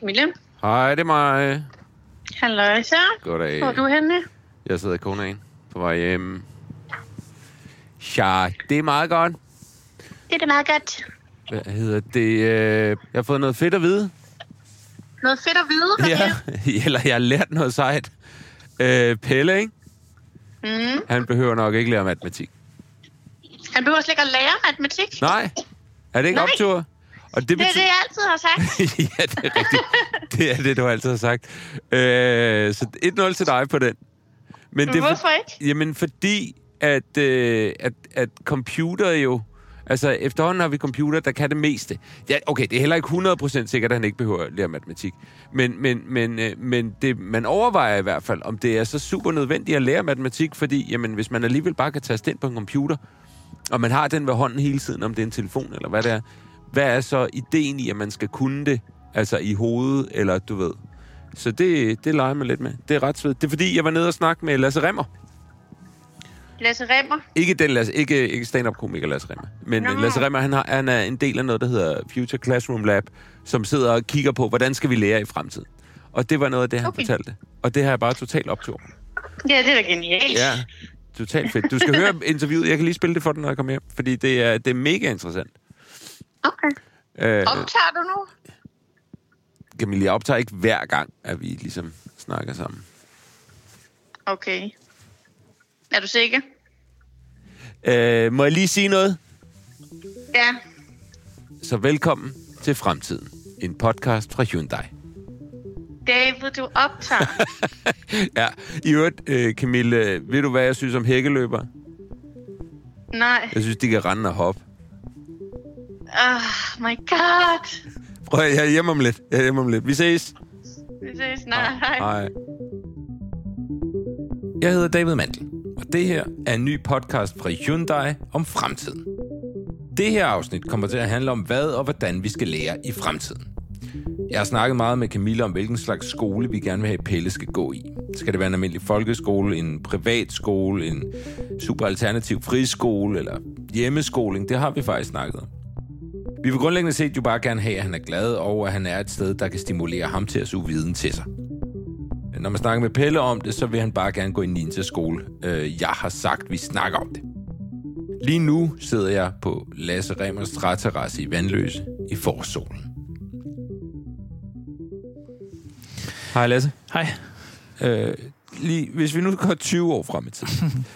Camilla. Hej, det er mig. Halløj, så. Goddag. Hvor er du henne? Jeg sidder i konaen på vej hjem. Ja, det er meget godt. Det er da meget godt. Hvad hedder det? øh, Jeg har fået noget fedt at vide. Noget fedt at vide, Ja, eller jeg har lært noget sejt. Øh, Pelle, ikke? Mm. Han behøver nok ikke lære matematik. Han behøver slet ikke at lære matematik. Nej, er det ikke Nej. optur? Og det Det er det, jeg altid har sagt. ja, det er rigtigt. Det er det, du altid har sagt. Øh, så 1-0 til dig på den. Men det Hvorfor ikke? Jamen, fordi at, øh, at, at computer jo... Altså, efterhånden har vi computer, der kan det meste. Ja, okay, det er heller ikke 100% sikkert, at han ikke behøver at lære matematik. Men, men, men, øh, men det, man overvejer i hvert fald, om det er så super nødvendigt at lære matematik, fordi jamen, hvis man alligevel bare kan taste ind på en computer, og man har den ved hånden hele tiden, om det er en telefon eller hvad det er, hvad er så ideen i, at man skal kunne det, altså i hovedet, eller du ved. Så det, det leger man lidt med. Det er ret svedigt. Det er fordi, jeg var nede og snakke med Lasse Remmer. Lasse Remmer. Ikke den Lasse, ikke, ikke stand-up-komiker Lasse Remmer. Men Nå. Lasse Remmer, han, har, han er en del af noget, der hedder Future Classroom Lab, som sidder og kigger på, hvordan skal vi lære i fremtiden. Og det var noget af det, han okay. fortalte. Og det har jeg bare totalt optur. Ja, det er da genialt. Ja, totalt fedt. Du skal høre interviewet. Jeg kan lige spille det for dig, når jeg kommer hjem. Fordi det er, det er mega interessant. Okay. Øh, Optager du nu? Camilla, jeg optager ikke hver gang, at vi ligesom snakker sammen. Okay. Er du sikker? Øh, må jeg lige sige noget? Ja. Så velkommen til Fremtiden. En podcast fra Hyundai. David, du optager. Ja, i øvrigt, øh, Camille, ved du, hvad jeg synes om hækkeløber? Nej. Jeg synes, de kan rende og hoppe. Oh my god. Prøv at- jeg er hjemme om lidt. Jeg er hjemme om lidt. Vi ses. Vi ses snart. Hej. Hej. Jeg hedder David Mandel, og det her er en ny podcast fra Hyundai om fremtiden. Det her afsnit kommer til at handle om, hvad og hvordan vi skal lære i fremtiden. Jeg har snakket meget med Camilla om, hvilken slags skole vi gerne vil have, Pelle skal gå i. Skal det være en almindelig folkeskole, en privat skole, en super alternativ friskole eller hjemmeskoling? Det har vi faktisk snakket om. Vi vil grundlæggende set jo bare gerne have, at han er glad, og at han er et sted, der kan stimulere ham til at suge viden til sig. Når man snakker med Pelle om det, så vil han bare gerne gå i 9. til skole. Øh, jeg har sagt, vi snakker om det. Lige nu sidder jeg på Lasse Remers træterrasse i Vandløse i forsolen. Hej Lasse. Hej. Øh, lige, hvis vi nu går 20 år frem i tiden.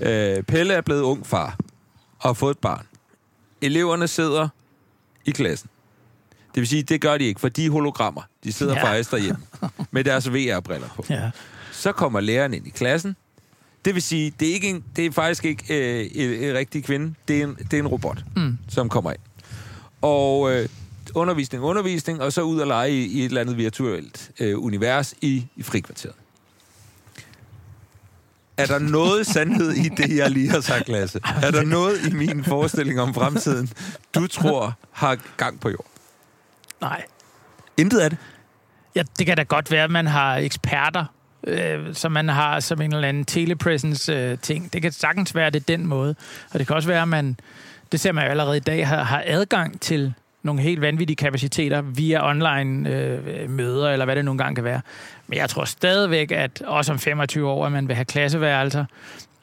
øh, Pelle er blevet ung far og har fået et barn. Eleverne sidder i klassen. Det vil sige, det gør de ikke, for de er hologrammer. De sidder Ja. ja. faktisk derhjemme med deres VR-briller på. Ja. Så kommer læreren ind i klassen. Det vil sige, det er, ikke en, det er faktisk ikke øh, en, en rigtig kvinde. Det er en, det er en robot, Mm. som kommer ind. Og øh, undervisning, undervisning, og så ud og lege i, i et eller andet virtuelt øh, univers i, i frikvarteret. Er der noget sandhed i det, jeg lige har sagt, Lasse? Er der noget i min forestilling om fremtiden, du tror har gang på jord? Nej. Intet af det. Ja, det kan da godt være, at man har eksperter, øh, som man har som en eller anden telepresence-ting. det kan sagtens være, at det er den måde. Og det kan også være, at man, det ser man jo allerede i dag, har, har adgang til nogle helt vanvittige kapaciteter via online øh, møder, eller hvad det nogle gange kan være. Men jeg tror stadigvæk, at også om 25 år, at man vil have klasseværelser,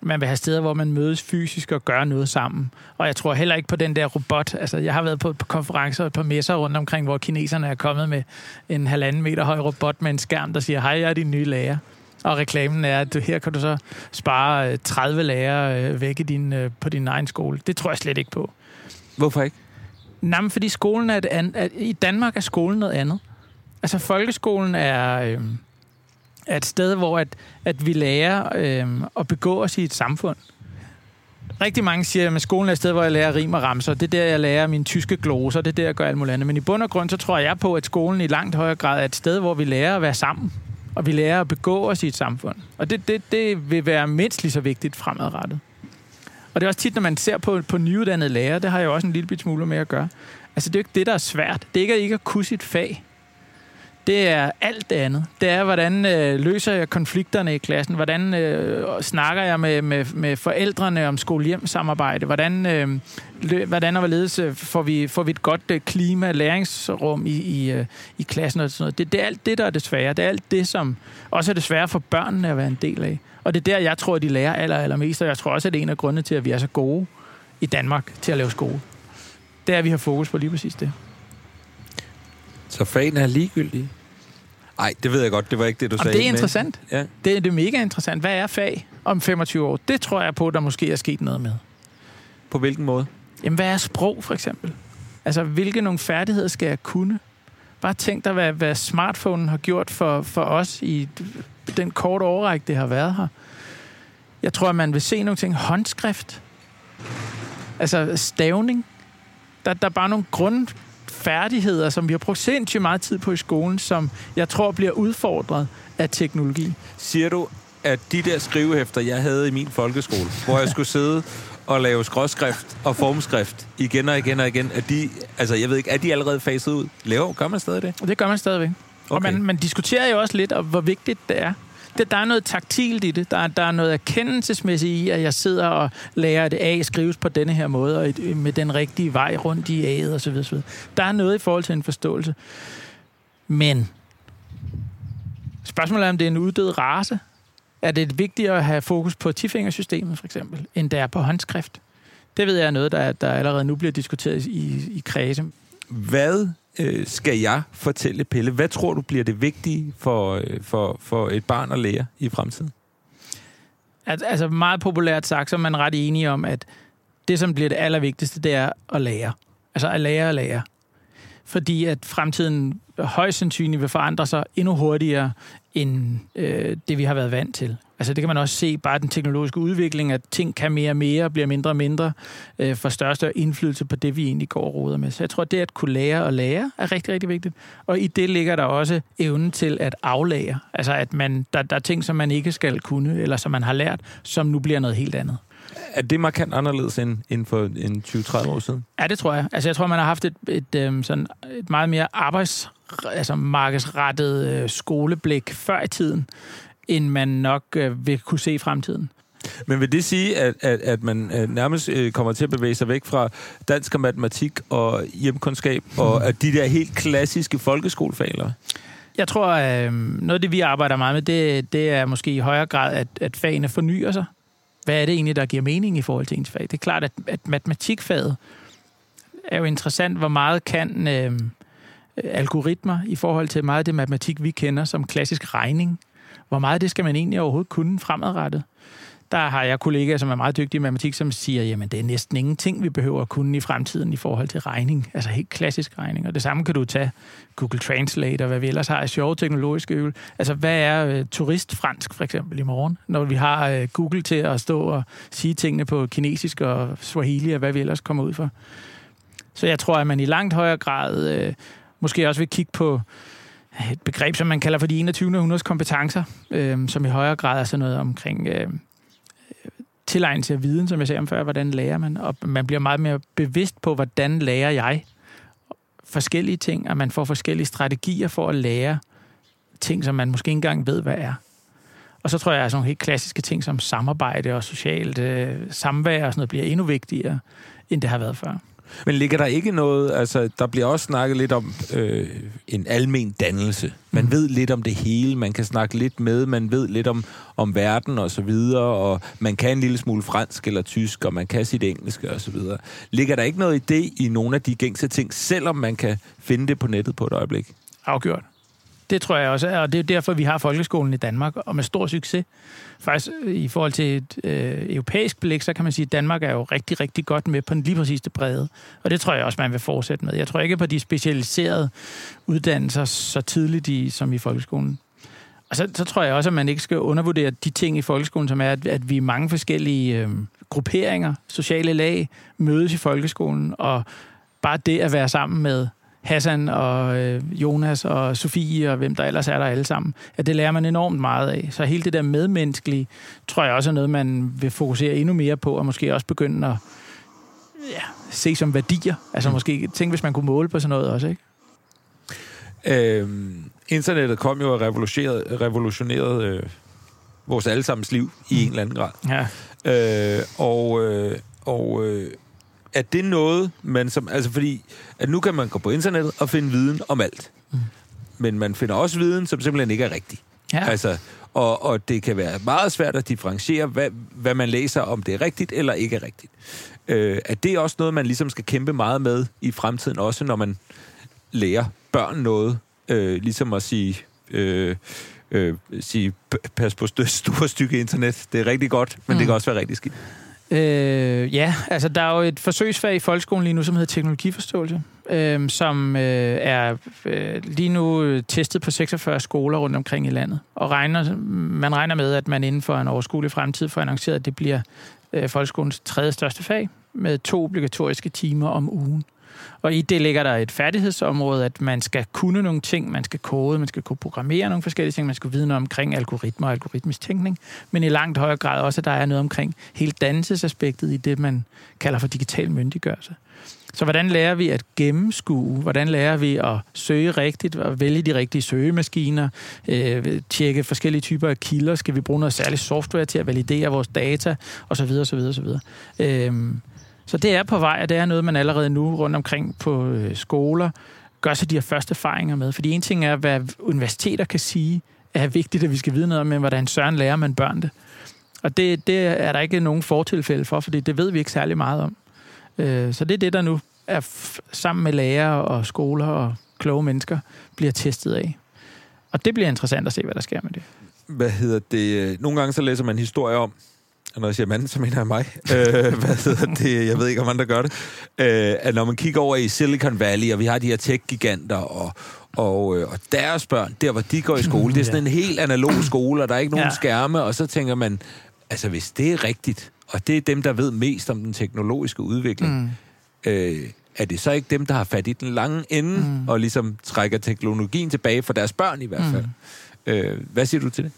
man vil have steder, hvor man mødes fysisk og gør noget sammen. Og jeg tror heller ikke på den der robot. Altså, jeg har været på, på konferencer og på messer rundt omkring, hvor kineserne er kommet med en halvanden meter høj robot med en skærm, der siger, hej, jeg er din nye lærer. Og reklamen er, at du, her kan du så spare øh, 30 lærere øh, væk i din, øh, på din egen skole. Det tror jeg slet ikke på. Hvorfor ikke? Nej, men fordi skolen er et an, at I Danmark er skolen noget andet. Altså folkeskolen er, øh, er et sted, hvor at, at vi lærer øh, at begå os i et samfund. Rigtig mange siger, at skolen er et sted, hvor jeg lærer rim og ramser. Det er der, jeg lærer mine tyske gloser. Det er der, jeg gør alt muligt andet. Men i bund og grund, så tror jeg på, at skolen i langt højere grad er et sted, hvor vi lærer at være sammen. Og vi lærer at begå os i et samfund. Og det, det, det vil være mindst lige så vigtigt fremadrettet. Og det er også tit, når man ser på, på nyuddannede lærere, det har jeg jo også en lille smule med at gøre. Altså, det er jo ikke det, der er svært. Det er ikke at ikke at kunne sit fag det er alt det andet. Det er, hvordan øh, løser jeg konflikterne i klassen? Hvordan øh, snakker jeg med, med, med forældrene om skole-hjem-samarbejde? Hvordan, øh, lø, hvordan og hvorledes øh, får vi, får vi et godt øh, klima, læringsrum i, i, øh, i klassen og sådan noget? Det, det er alt det, der er det svære. Det er alt det, som også er det svære for børnene at være en del af. Og det er der, jeg tror, at de lærer aller, allermest, og jeg tror også, at det er en af grundene til, at vi er så gode i Danmark til at lave skole. Det er, at vi har fokus på lige præcis det. Så fagene er ligegyldige? Nej, det ved jeg godt. Det var ikke det, du Og sagde. det er men- interessant. Ja. Det, det er mega interessant. Hvad er fag om 25 år? Det tror jeg på, der måske er sket noget med. På hvilken måde? Jamen, hvad er sprog, for eksempel? Altså, hvilke nogle færdigheder skal jeg kunne? Bare tænk dig, hvad, hvad smartphonen har gjort for, for os i den korte overrække, det har været her. Jeg tror, at man vil se nogle ting. Håndskrift. Altså stavning. Der, der er bare nogle grundfærdigheder, som vi har brugt sindssygt meget tid på i skolen, som jeg tror bliver udfordret af teknologi. Siger du, at de der skrivehæfter, jeg havde i min folkeskole, hvor jeg skulle sidde og lave skråskrift og formskrift igen og igen og igen, at de, altså jeg ved ikke, er de allerede faset ud? Laver, gør man stadig det? Og det gør man stadigvæk. Okay. Og man, man diskuterer jo også lidt om, hvor vigtigt det er. Det, der er noget taktilt i det. Der, der er noget erkendelsesmæssigt i, at jeg sidder og lærer, at A skrives på denne her måde, og et- med den rigtige vej rundt i A'et osv. osv. Der er noget i forhold til en forståelse. Men spørgsmålet er, om det er en uddød race. Er det vigtigere at have fokus på tifingersystemet, for eksempel, end det er på håndskrift? Det ved jeg er noget, der, der allerede nu bliver diskuteret i, i kredse. Hvad øh, skal jeg fortælle Pelle? Hvad tror du bliver det vigtige for, øh, for, for et barn at lære i fremtiden? At, Altså meget populært sagt, så er man ret enige om, at det, som bliver det allervigtigste, det er at lære. Altså at lære og lære. Fordi at fremtiden højst sandsynligt vil forandre sig endnu hurtigere, end øh, det, vi har været vant til. Altså det kan man også se, bare den teknologiske udvikling, at ting kan mere og mere, bliver mindre og mindre, øh, får større og større indflydelse på det, vi egentlig går og roder med. Så jeg tror, det at kunne lære og lære er rigtig, rigtig vigtigt. Og i det ligger der også evnen til at aflære. Altså at man, der, der er ting, som man ikke skal kunne, eller som man har lært, som nu bliver noget helt andet. Er det markant anderledes end, end for en 20-30 år siden? Ja, det tror jeg. Altså, jeg tror, man har haft et, et, øhm, sådan, et meget mere arbejds, altså markedsrettet øh, skoleblik før i tiden, end man nok øh, vil kunne se i fremtiden. Men vil det sige, at, at, at man øh, nærmest øh, kommer til at bevæge sig væk fra dansk og matematik og hjemkundskab, og at de der helt klassiske folkeskolefag, eller? Jeg tror, øh, noget af det, vi arbejder meget med, det, det er måske i højere grad, at, at fagene fornyer sig. Hvad er det egentlig, der giver mening i forhold til ens fag? Det er klart, at, at matematikfaget er jo interessant, hvor meget kan øh, Øh, algoritmer i forhold til meget af det matematik, vi kender som klassisk regning. Hvor meget det skal man egentlig overhovedet kunne fremadrettet? Der har jeg kollegaer, som er meget dygtige i matematik, som siger, jamen det er næsten ingenting, vi behøver at kunne i fremtiden i forhold til regning. Altså helt klassisk regning. Og det samme kan du tage Google Translate og hvad vi ellers har af sjove teknologiske øvel. Altså hvad er øh, turistfransk for eksempel i morgen, når vi har øh, Google til at stå og sige tingene på kinesisk og swahili og hvad vi ellers kommer ud for. Så jeg tror, at man i langt højere grad øh, måske også vil kigge på øh, et begreb, som man kalder for de 21. århundredes kompetencer, øh, som i højere grad er sådan noget omkring øh, øh, tilegnelse af viden, som jeg sagde om før, hvordan lærer man, og man bliver meget mere bevidst på, hvordan lærer jeg forskellige ting, og man får forskellige strategier for at lære ting, som man måske ikke engang ved, hvad er. Og så tror jeg, at sådan nogle helt klassiske ting som samarbejde og socialt øh, samvær og sådan noget bliver endnu vigtigere, end det har været før. Men ligger der ikke noget, altså der bliver også snakket lidt om øh, en almen dannelse. Man Mhm. ved lidt om det hele, man kan snakke lidt med, man ved lidt om, om verden og så videre, og man kan en lille smule fransk eller tysk, og man kan sit engelske og så videre. Ligger der ikke noget i det i nogle af de gængse ting, selvom man kan finde det på nettet på et øjeblik? Afgjort. Det tror jeg også, er, og det er derfor, vi har folkeskolen i Danmark, og med stor succes. Faktisk øh, i forhold til et øh, europæisk blik, så kan man sige, at Danmark er jo rigtig, rigtig godt med på den lige præcis det brede. Og det tror jeg også, man vil fortsætte med. Jeg tror ikke på de specialiserede uddannelser så tidligt i, som i folkeskolen. Og så, så tror jeg også, at man ikke skal undervurdere de ting i folkeskolen, som er, at, at vi er mange forskellige øh, grupperinger, sociale lag, mødes i folkeskolen, og bare det at være sammen med Hassan og øh, Jonas og Sofie og hvem der ellers er der alle sammen, at det lærer man enormt meget af. Så hele det der medmenneskelige, tror jeg også er noget, man vil fokusere endnu mere på, og måske også begynde at ja, se som værdier. Altså måske tænk, hvis man kunne måle på sådan noget også, ikke? Øhm, internettet kom jo og revolutionerede, revolutionerede øh, vores allesammens liv i en eller anden grad. Ja. Øh, og øh, og øh, er det noget, man som... Altså fordi, at nu kan man gå på internettet og finde viden om alt. Mm. Men man finder også viden, som simpelthen ikke er rigtig. Ja. Altså, og, og det kan være meget svært at differentiere, hvad, hvad man læser, om det er rigtigt eller ikke er rigtigt. Øh, er det også noget, man ligesom skal kæmpe meget med i fremtiden, også når man lærer børn noget? Øh, ligesom at sige... Øh, øh, sige, "P- pas på store stykke internet. Det er rigtig godt, men mm. det kan også være rigtig skidt. Øh, ja, altså der er jo et forsøgsfag i folkeskolen lige nu, som hedder teknologiforståelse, øh, som øh, er øh, lige nu øh, testet på 46 skoler rundt omkring i landet. Og regner, man regner med, at man inden for en overskuelig fremtid får annonceret, at det bliver øh, folkeskolens tredje største fag, med to obligatoriske timer om ugen. Og i det ligger der et færdighedsområde, at man skal kunne nogle ting, man skal kode, man skal kunne programmere nogle forskellige ting, man skal vide noget omkring algoritmer og algoritmisk tænkning, men i langt højere grad også, at der er noget omkring hele dannelsesaspektet i det, man kalder for digital myndiggørelse. Så hvordan lærer vi at gennemskue? Hvordan lærer vi at søge rigtigt og vælge de rigtige søgemaskiner? Øh, tjekke forskellige typer af kilder? Skal vi bruge noget særligt software til at validere vores data? Og så videre, så videre, så videre. Øh, så det er på vej, og det er noget, man allerede nu rundt omkring på øh, skoler gør sig de her første erfaringer med. Fordi en ting er, hvad universiteter kan sige, er vigtigt, at vi skal vide noget om, men hvordan søren lærer man børn det. Og det, det er der ikke nogen fortilfælde for, fordi det ved vi ikke særlig meget om. Øh, Så det er det, der nu er f- sammen med lærere og skoler og kloge mennesker bliver testet af. Og det bliver interessant at se, hvad der sker med det. hvad hedder det? Nogle gange så læser man historier om, og når jeg siger mand, så mener jeg mig. Øh, hvad hedder det? Jeg ved ikke, om andre gør det. Øh, at når man kigger over i Silicon Valley, og vi har de her tech-giganter, og, og, øh, og deres børn, der hvor de går i skole, det er sådan en helt analog skole, og der er ikke nogen ja. skærme, og så tænker man, altså hvis det er rigtigt, og det er dem, der ved mest om den teknologiske udvikling, Mm. øh, er det så ikke dem, der har fat i den lange ende, mm. og ligesom trækker teknologien tilbage for deres børn i hvert fald? Mm. Øh, hvad siger du til det?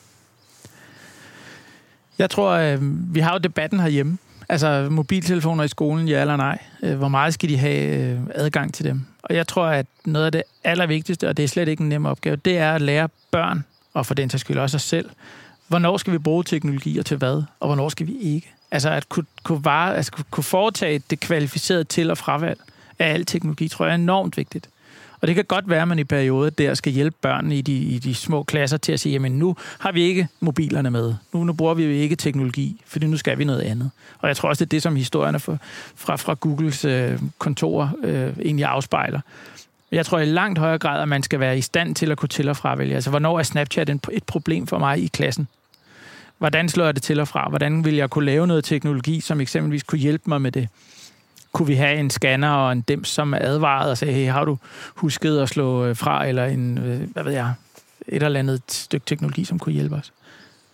Jeg tror, øh, vi har jo debatten herhjemme. Altså mobiltelefoner i skolen, ja eller nej. Øh, hvor meget skal de have øh, adgang til dem? Og jeg tror, at noget af det allervigtigste, og det er slet ikke en nem opgave, det er at lære børn, og for den sags skyld også os selv, hvornår skal vi bruge teknologi og til hvad, og hvornår skal vi ikke? Altså at kunne, kunne, vare, altså kunne foretage det kvalificerede til- og fravalg af al teknologi, tror jeg er enormt vigtigt. Og det kan godt være, at man i perioder der skal hjælpe børnene i de, i de små klasser til at sige, jamen nu har vi ikke mobilerne med. Nu, nu bruger vi jo ikke teknologi, fordi nu skal vi noget andet. Og jeg tror også, det er det, som historierne fra, fra, fra Googles øh, kontor øh, egentlig afspejler. Jeg tror i langt højere grad, at man skal være i stand til at kunne til- og fravælge. Altså, hvornår er Snapchat en, et problem for mig i klassen? Hvordan slår jeg det til og fra? Hvordan vil jeg kunne lave noget teknologi, som eksempelvis kunne hjælpe mig med det? Kunne vi have en scanner og en dims, som er advaret og sagde, hey, har du husket at slå øh, fra, eller en, øh, hvad ved jeg, et eller andet stykke teknologi, som kunne hjælpe os?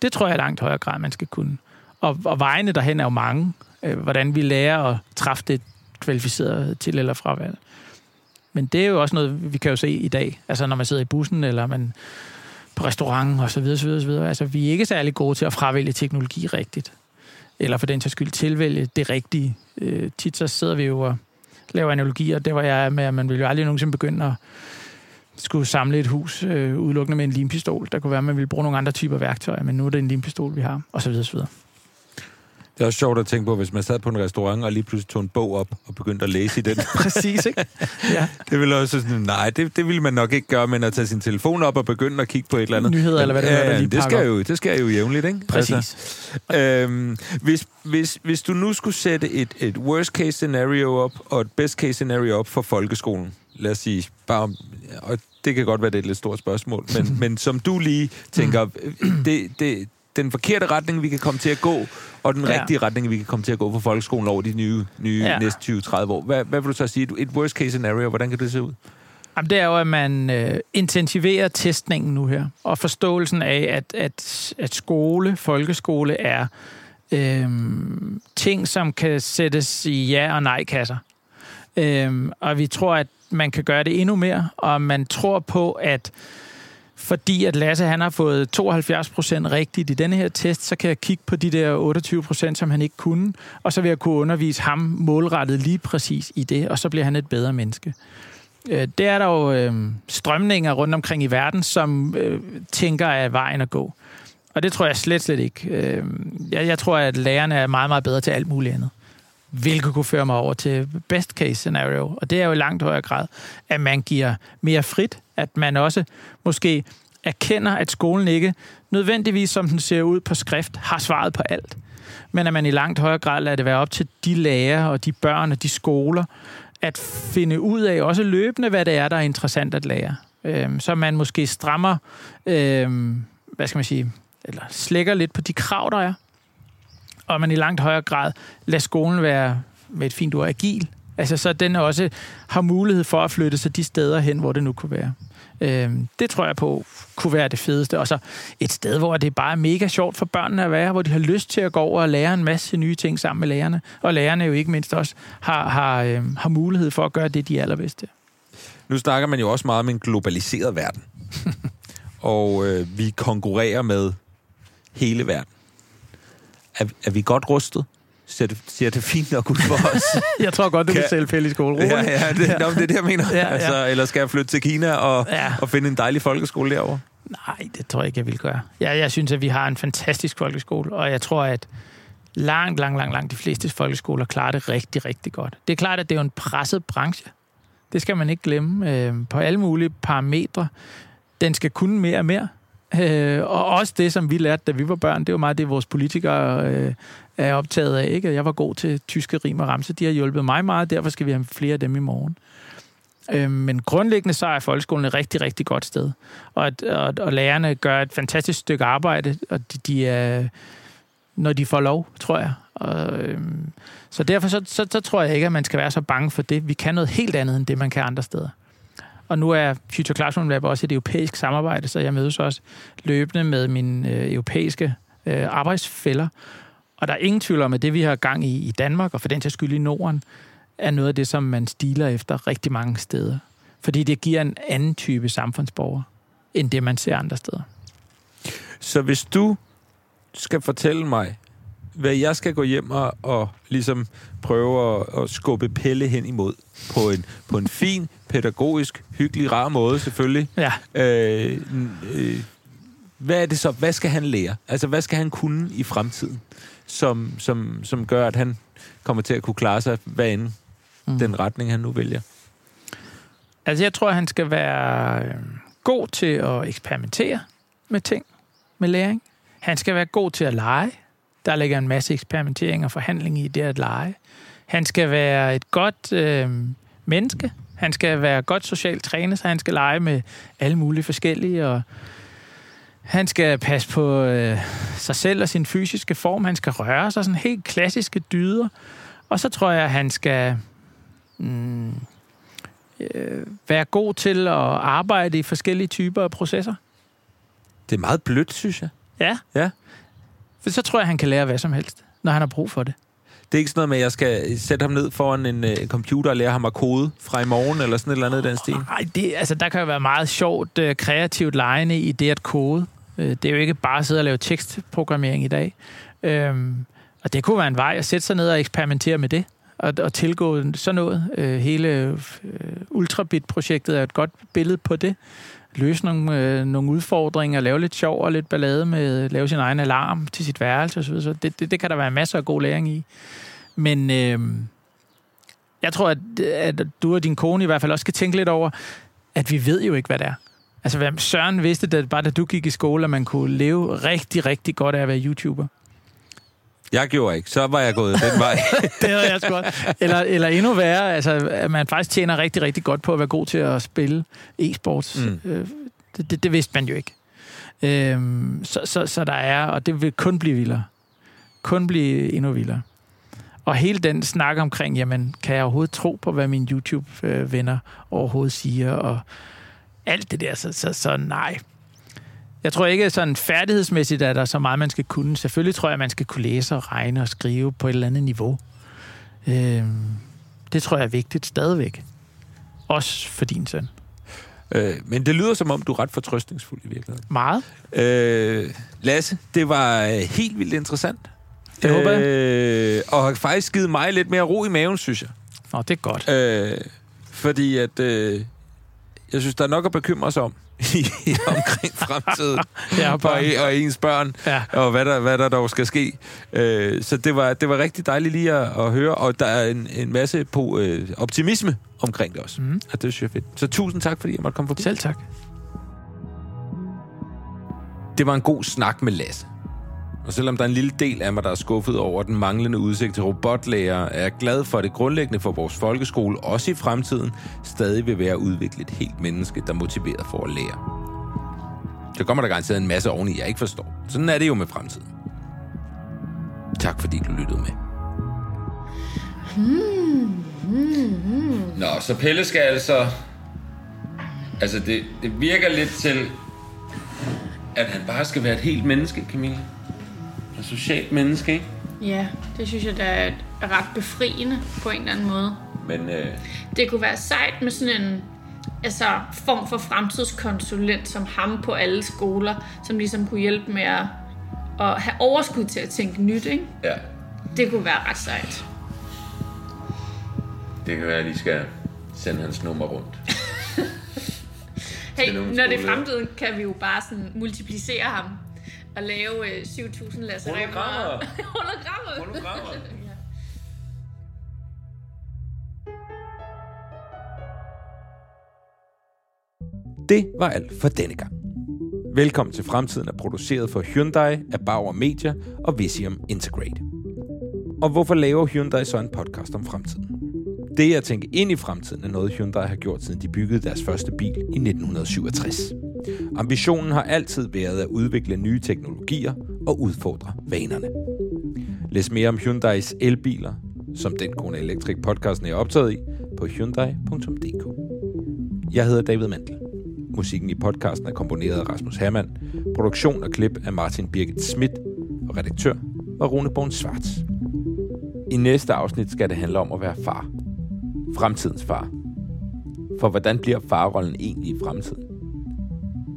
Det tror jeg i langt højere grad, man skal kunne. Og, og vejene derhen er jo mange. Øh, hvordan vi lærer at træffe det kvalificerede til eller fravalg. Men det er jo også noget, vi kan jo se i dag. Altså når man sidder i bussen, eller man på restaurant og så videre, så videre, så videre. Altså vi er ikke særlig gode til at fravælge teknologi rigtigt. Eller for den til skyld tilvælge det rigtige. Øh, tit så sidder vi jo og laver analogier. Det var jeg er med, at man vil jo aldrig nogensinde begynde at skulle samle et hus øh, udelukkende med en limpistol. Der kunne være, at man ville bruge nogle andre typer værktøjer, men nu er det en limpistol, vi har, og så videre, så videre. Det er også sjovt at tænke på, hvis man sad på en restaurant og lige pludselig tog en bog op og begyndte at læse i den. Præcis, ikke? Ja. Det ville også sådan, nej, det, det ville man nok ikke gøre, men at tage sin telefon op og begynde at kigge på et eller andet. Nyheder, eller hvad det er, der lige det skal, jo, det skal jo jævnligt, ikke? Præcis. Altså, øhm, hvis, hvis, hvis du nu skulle sætte et, et worst case scenario op og et best case scenario op for folkeskolen, lad os sige, bare og det kan godt være, det er et lidt stort spørgsmål, men, men som du lige tænker, Mm. det, det, den forkerte retning, vi kan komme til at gå, og den Ja. rigtige retning, vi kan komme til at gå for folkeskolen over de nye, nye Ja. næste 20-30 år. Hvad, hvad vil du så sige? Et worst case scenario, hvordan kan det se ud? Jamen, det er jo, at man øh, intensiverer testningen nu her, og forståelsen af, at, at, at skole, folkeskole er øh, ting, som kan sættes i ja- og nej-kasser. Øh, og vi tror, at man kan gøre det endnu mere, og man tror på, at fordi at Lasse han har fået 72 procent rigtigt i denne her test, så kan jeg kigge på de der 28 procent, som han ikke kunne, og så vil jeg kunne undervise ham målrettet lige præcis i det, og så bliver han et bedre menneske. Øh, det er der jo øh, strømninger rundt omkring i verden, som øh, tænker, at vejen at gå. Og det tror jeg slet, slet ikke. Øh, jeg, jeg tror, at lærerne er meget, meget bedre til alt muligt andet. Hvilket kunne føre mig over til best case scenario. Og det er jo i langt højere grad, at man giver mere frit. At man også måske erkender, at skolen ikke nødvendigvis, som den ser ud på skrift, har svaret på alt. Men at man i langt højere grad lader det være op til de lærere og de børn og de skoler, at finde ud af også løbende, hvad det er, der er interessant at lære. Øhm, så man måske strammer, øhm, hvad skal man sige, eller slækker lidt på de krav, der er. Og man i langt højere grad lader skolen være, med et fint ord, agil. Altså så den også har mulighed for at flytte sig de steder hen, hvor det nu kunne være. Øhm, det tror jeg på kunne være det fedeste. Og så et sted, hvor det bare er mega sjovt for børnene at være, hvor de har lyst til at gå over og lære en masse nye ting sammen med lærerne. Og lærerne jo ikke mindst også har, har, øhm, har mulighed for at gøre det, de er allerbedste. Nu snakker man jo også meget om en globaliseret verden. og øh, vi konkurrerer med hele verden. Er, er vi godt rustet? Ser det, ser det fint nok ud for os. jeg tror godt, du kan sælge pæl i skole. Ja, ja, det, ja. Nå, det er det, jeg mener. Ja, ja. Altså, eller skal jeg flytte til Kina og, ja. og finde en dejlig folkeskole derovre? Nej, det tror jeg ikke, jeg vil gøre. Jeg, jeg synes, at vi har en fantastisk folkeskole, og jeg tror, at langt, langt, langt, langt de fleste folkeskoler klarer det rigtig, rigtig godt. Det er klart, at det er en presset branche. Det skal man ikke glemme. Øh, på alle mulige parametre. Den skal kunne mere og mere. Øh, og også det, som vi lærte, da vi var børn, det var meget det, vores politikere øh, er optaget af. Ikke? Jeg var god til tyske rim og ramse. De har hjulpet mig meget, derfor skal vi have flere af dem i morgen. Øh, men grundlæggende så er folkeskolen et rigtig, rigtig godt sted. Og, og, og lærerne gør et fantastisk stykke arbejde, og de, de er, når de får lov, tror jeg. Og, øh, så derfor så, så, så tror jeg ikke, at man skal være så bange for det. Vi kan noget helt andet, end det, man kan andre steder. Og nu er Future Classroom Lab også et europæisk samarbejde, så jeg mødes også løbende med mine øh, europæiske øh, arbejdsfælder. Og der er ingen tvivl om, at det, vi har gang i i Danmark, og for den til skyld i Norden, er noget af det, som man stiler efter rigtig mange steder. Fordi det giver en anden type samfundsborger, end det, man ser andre steder. Så hvis du skal fortælle mig, hvad jeg skal gå hjem og, og ligesom prøve at, at skubbe Pelle hen imod på en, på en fin, pædagogisk, hyggelig, rar måde selvfølgelig. Ja. Øh, øh, hvad er det så? Hvad skal han lære? Altså, hvad skal han kunne i fremtiden, som, som, som gør, at han kommer til at kunne klare sig, hvad end mm. den retning, han nu vælger? Altså, jeg tror, han skal være øh, god til at eksperimentere med ting, med læring. Han skal være god til at lege. Der ligger en masse eksperimentering og forhandling i det at lege. Han skal være et godt øh, menneske. Han skal være godt socialt trænet, så han skal lege med alle mulige forskellige, og han skal passe på øh, sig selv og sin fysiske form. Han skal røre sig sådan helt klassiske dyder. Og så tror jeg, at han skal mm, øh, være god til at arbejde i forskellige typer af processer. Det er meget blødt, synes jeg. Ja. Ja. For så tror jeg, han kan lære hvad som helst, når han har brug for det. Det er ikke sådan noget med, at jeg skal sætte ham ned foran en, en øh, computer og lære ham at kode fra i morgen, eller sådan et eller andet i den stil? Nej, det, altså, der kan jo være meget sjovt, øh, kreativt lejende i det at kode. Øh, det er jo ikke bare at sidde og lave tekstprogrammering i dag. Øhm, og det kunne være en vej at sætte sig ned og eksperimentere med det, og, og tilgå sådan noget. hele Ultrabit-projektet er et godt billede på det løse nogle, øh, nogle udfordringer, lave lidt sjov og lidt ballade med, øh, lave sin egen alarm til sit værelse osv. Så det, det, det kan der være masser af god læring i. Men øh, jeg tror, at, at du og din kone i hvert fald også skal tænke lidt over, at vi ved jo ikke, hvad det er. Altså, hvad Søren vidste, det, bare da du gik i skole, at man kunne leve rigtig, rigtig godt af at være YouTuber. Jeg gjorde ikke. Så var jeg gået den vej. det havde jeg sgu eller, eller endnu værre, altså, at man faktisk tjener rigtig, rigtig godt på at være god til at spille e-sports. Mm. Øh, det, det, det vidste man jo ikke. Øhm, så, så, så der er, og det vil kun blive vildere. Kun blive endnu vildere. Og hele den snak omkring, jamen, kan jeg overhovedet tro på, hvad mine YouTube-venner overhovedet siger, og alt det der, så, så, så nej. Jeg tror ikke, sådan færdighedsmæssigt er der så meget, man skal kunne. Selvfølgelig tror jeg, man skal kunne læse og regne og skrive på et eller andet niveau. Øh, det tror jeg er vigtigt stadigvæk. Også for din søn. Øh, men det lyder som om, du er ret fortrøstningsfuld i virkeligheden. Meget. Øh, Lasse, det var øh, helt vildt interessant. Det håber jeg. Øh, og har faktisk givet mig lidt mere ro i maven, synes jeg. Nå, det er godt. Øh, fordi at... Øh, Jeg synes, der er nok at bekymre sig om omkring fremtiden Ja, og, og ens børn, Ja. og hvad der, hvad der dog skal ske. Øh, så det var, det var rigtig dejligt lige at, at høre, og der er en, en masse på, øh, optimisme omkring det også. Mm. Og det synes jeg er fedt. Så tusind tak, fordi jeg måtte komme forbi. Selv tak. Det var en god snak med Lasse. Og selvom der er en lille del af mig, der er skuffet over den manglende udsigt til robotlærer, er jeg glad for, at det grundlæggende for vores folkeskole, også i fremtiden, stadig vil være at udvikle et helt menneske, der er motiveret for at lære. Så kommer der garanteret en masse oveni, jeg ikke forstår. Sådan er det jo med fremtiden. Tak fordi du lyttede med. Nå, så Pelle skal altså... Altså, det, det virker lidt til, at han bare skal være et helt menneske, Camille. Et socialt menneske, ikke? Ja, det synes jeg, der er ret befriende på en eller anden måde. Men øh, Det kunne være sejt med sådan en altså, form for fremtidskonsulent som ham på alle skoler, som ligesom kunne hjælpe med at, at have overskud til at tænke nyt, ikke? ja, Det kunne være ret sejt. det kan være, at de skal sende hans nummer rundt. Hey, når det er fremtiden, kan vi jo bare sådan multiplicere ham og lave øh, 7.000 Lasse Remmer. Hologrammer. Hologrammer. Hologrammer. ja. Det var alt for denne gang. Velkommen til Fremtiden er produceret for Hyundai af Bauer Media og Visium Integrate. Og hvorfor laver Hyundai så en podcast om fremtiden? Det at tænke ind i fremtiden er noget, Hyundai har gjort, siden de byggede deres første bil i 1967. Ambitionen har altid været at udvikle nye teknologier og udfordre vanerne. Læs mere om Hyundais elbiler, som den Kone Electric podcasten er optaget i, på hyundai.dk. Jeg hedder David Mandel. Musikken i podcasten er komponeret af Rasmus Hermann, produktion og klip af Martin Birgit Schmidt, og redaktør var Rune Born Svarts. I næste afsnit skal det handle om at være far. Fremtidens far. For hvordan bliver farrollen egentlig i fremtiden?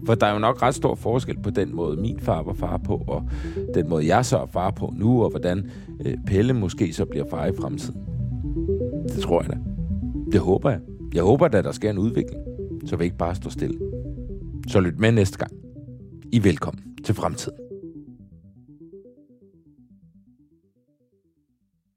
For der er jo nok ret stor forskel på den måde, min far var far på, og den måde, jeg så er far på nu, og hvordan øh, Pelle måske så bliver far i fremtiden. Det tror jeg da. Det håber jeg. Jeg håber da, der sker en udvikling, så vi ikke bare står stille. Så lyt med næste gang. I velkommen til fremtiden.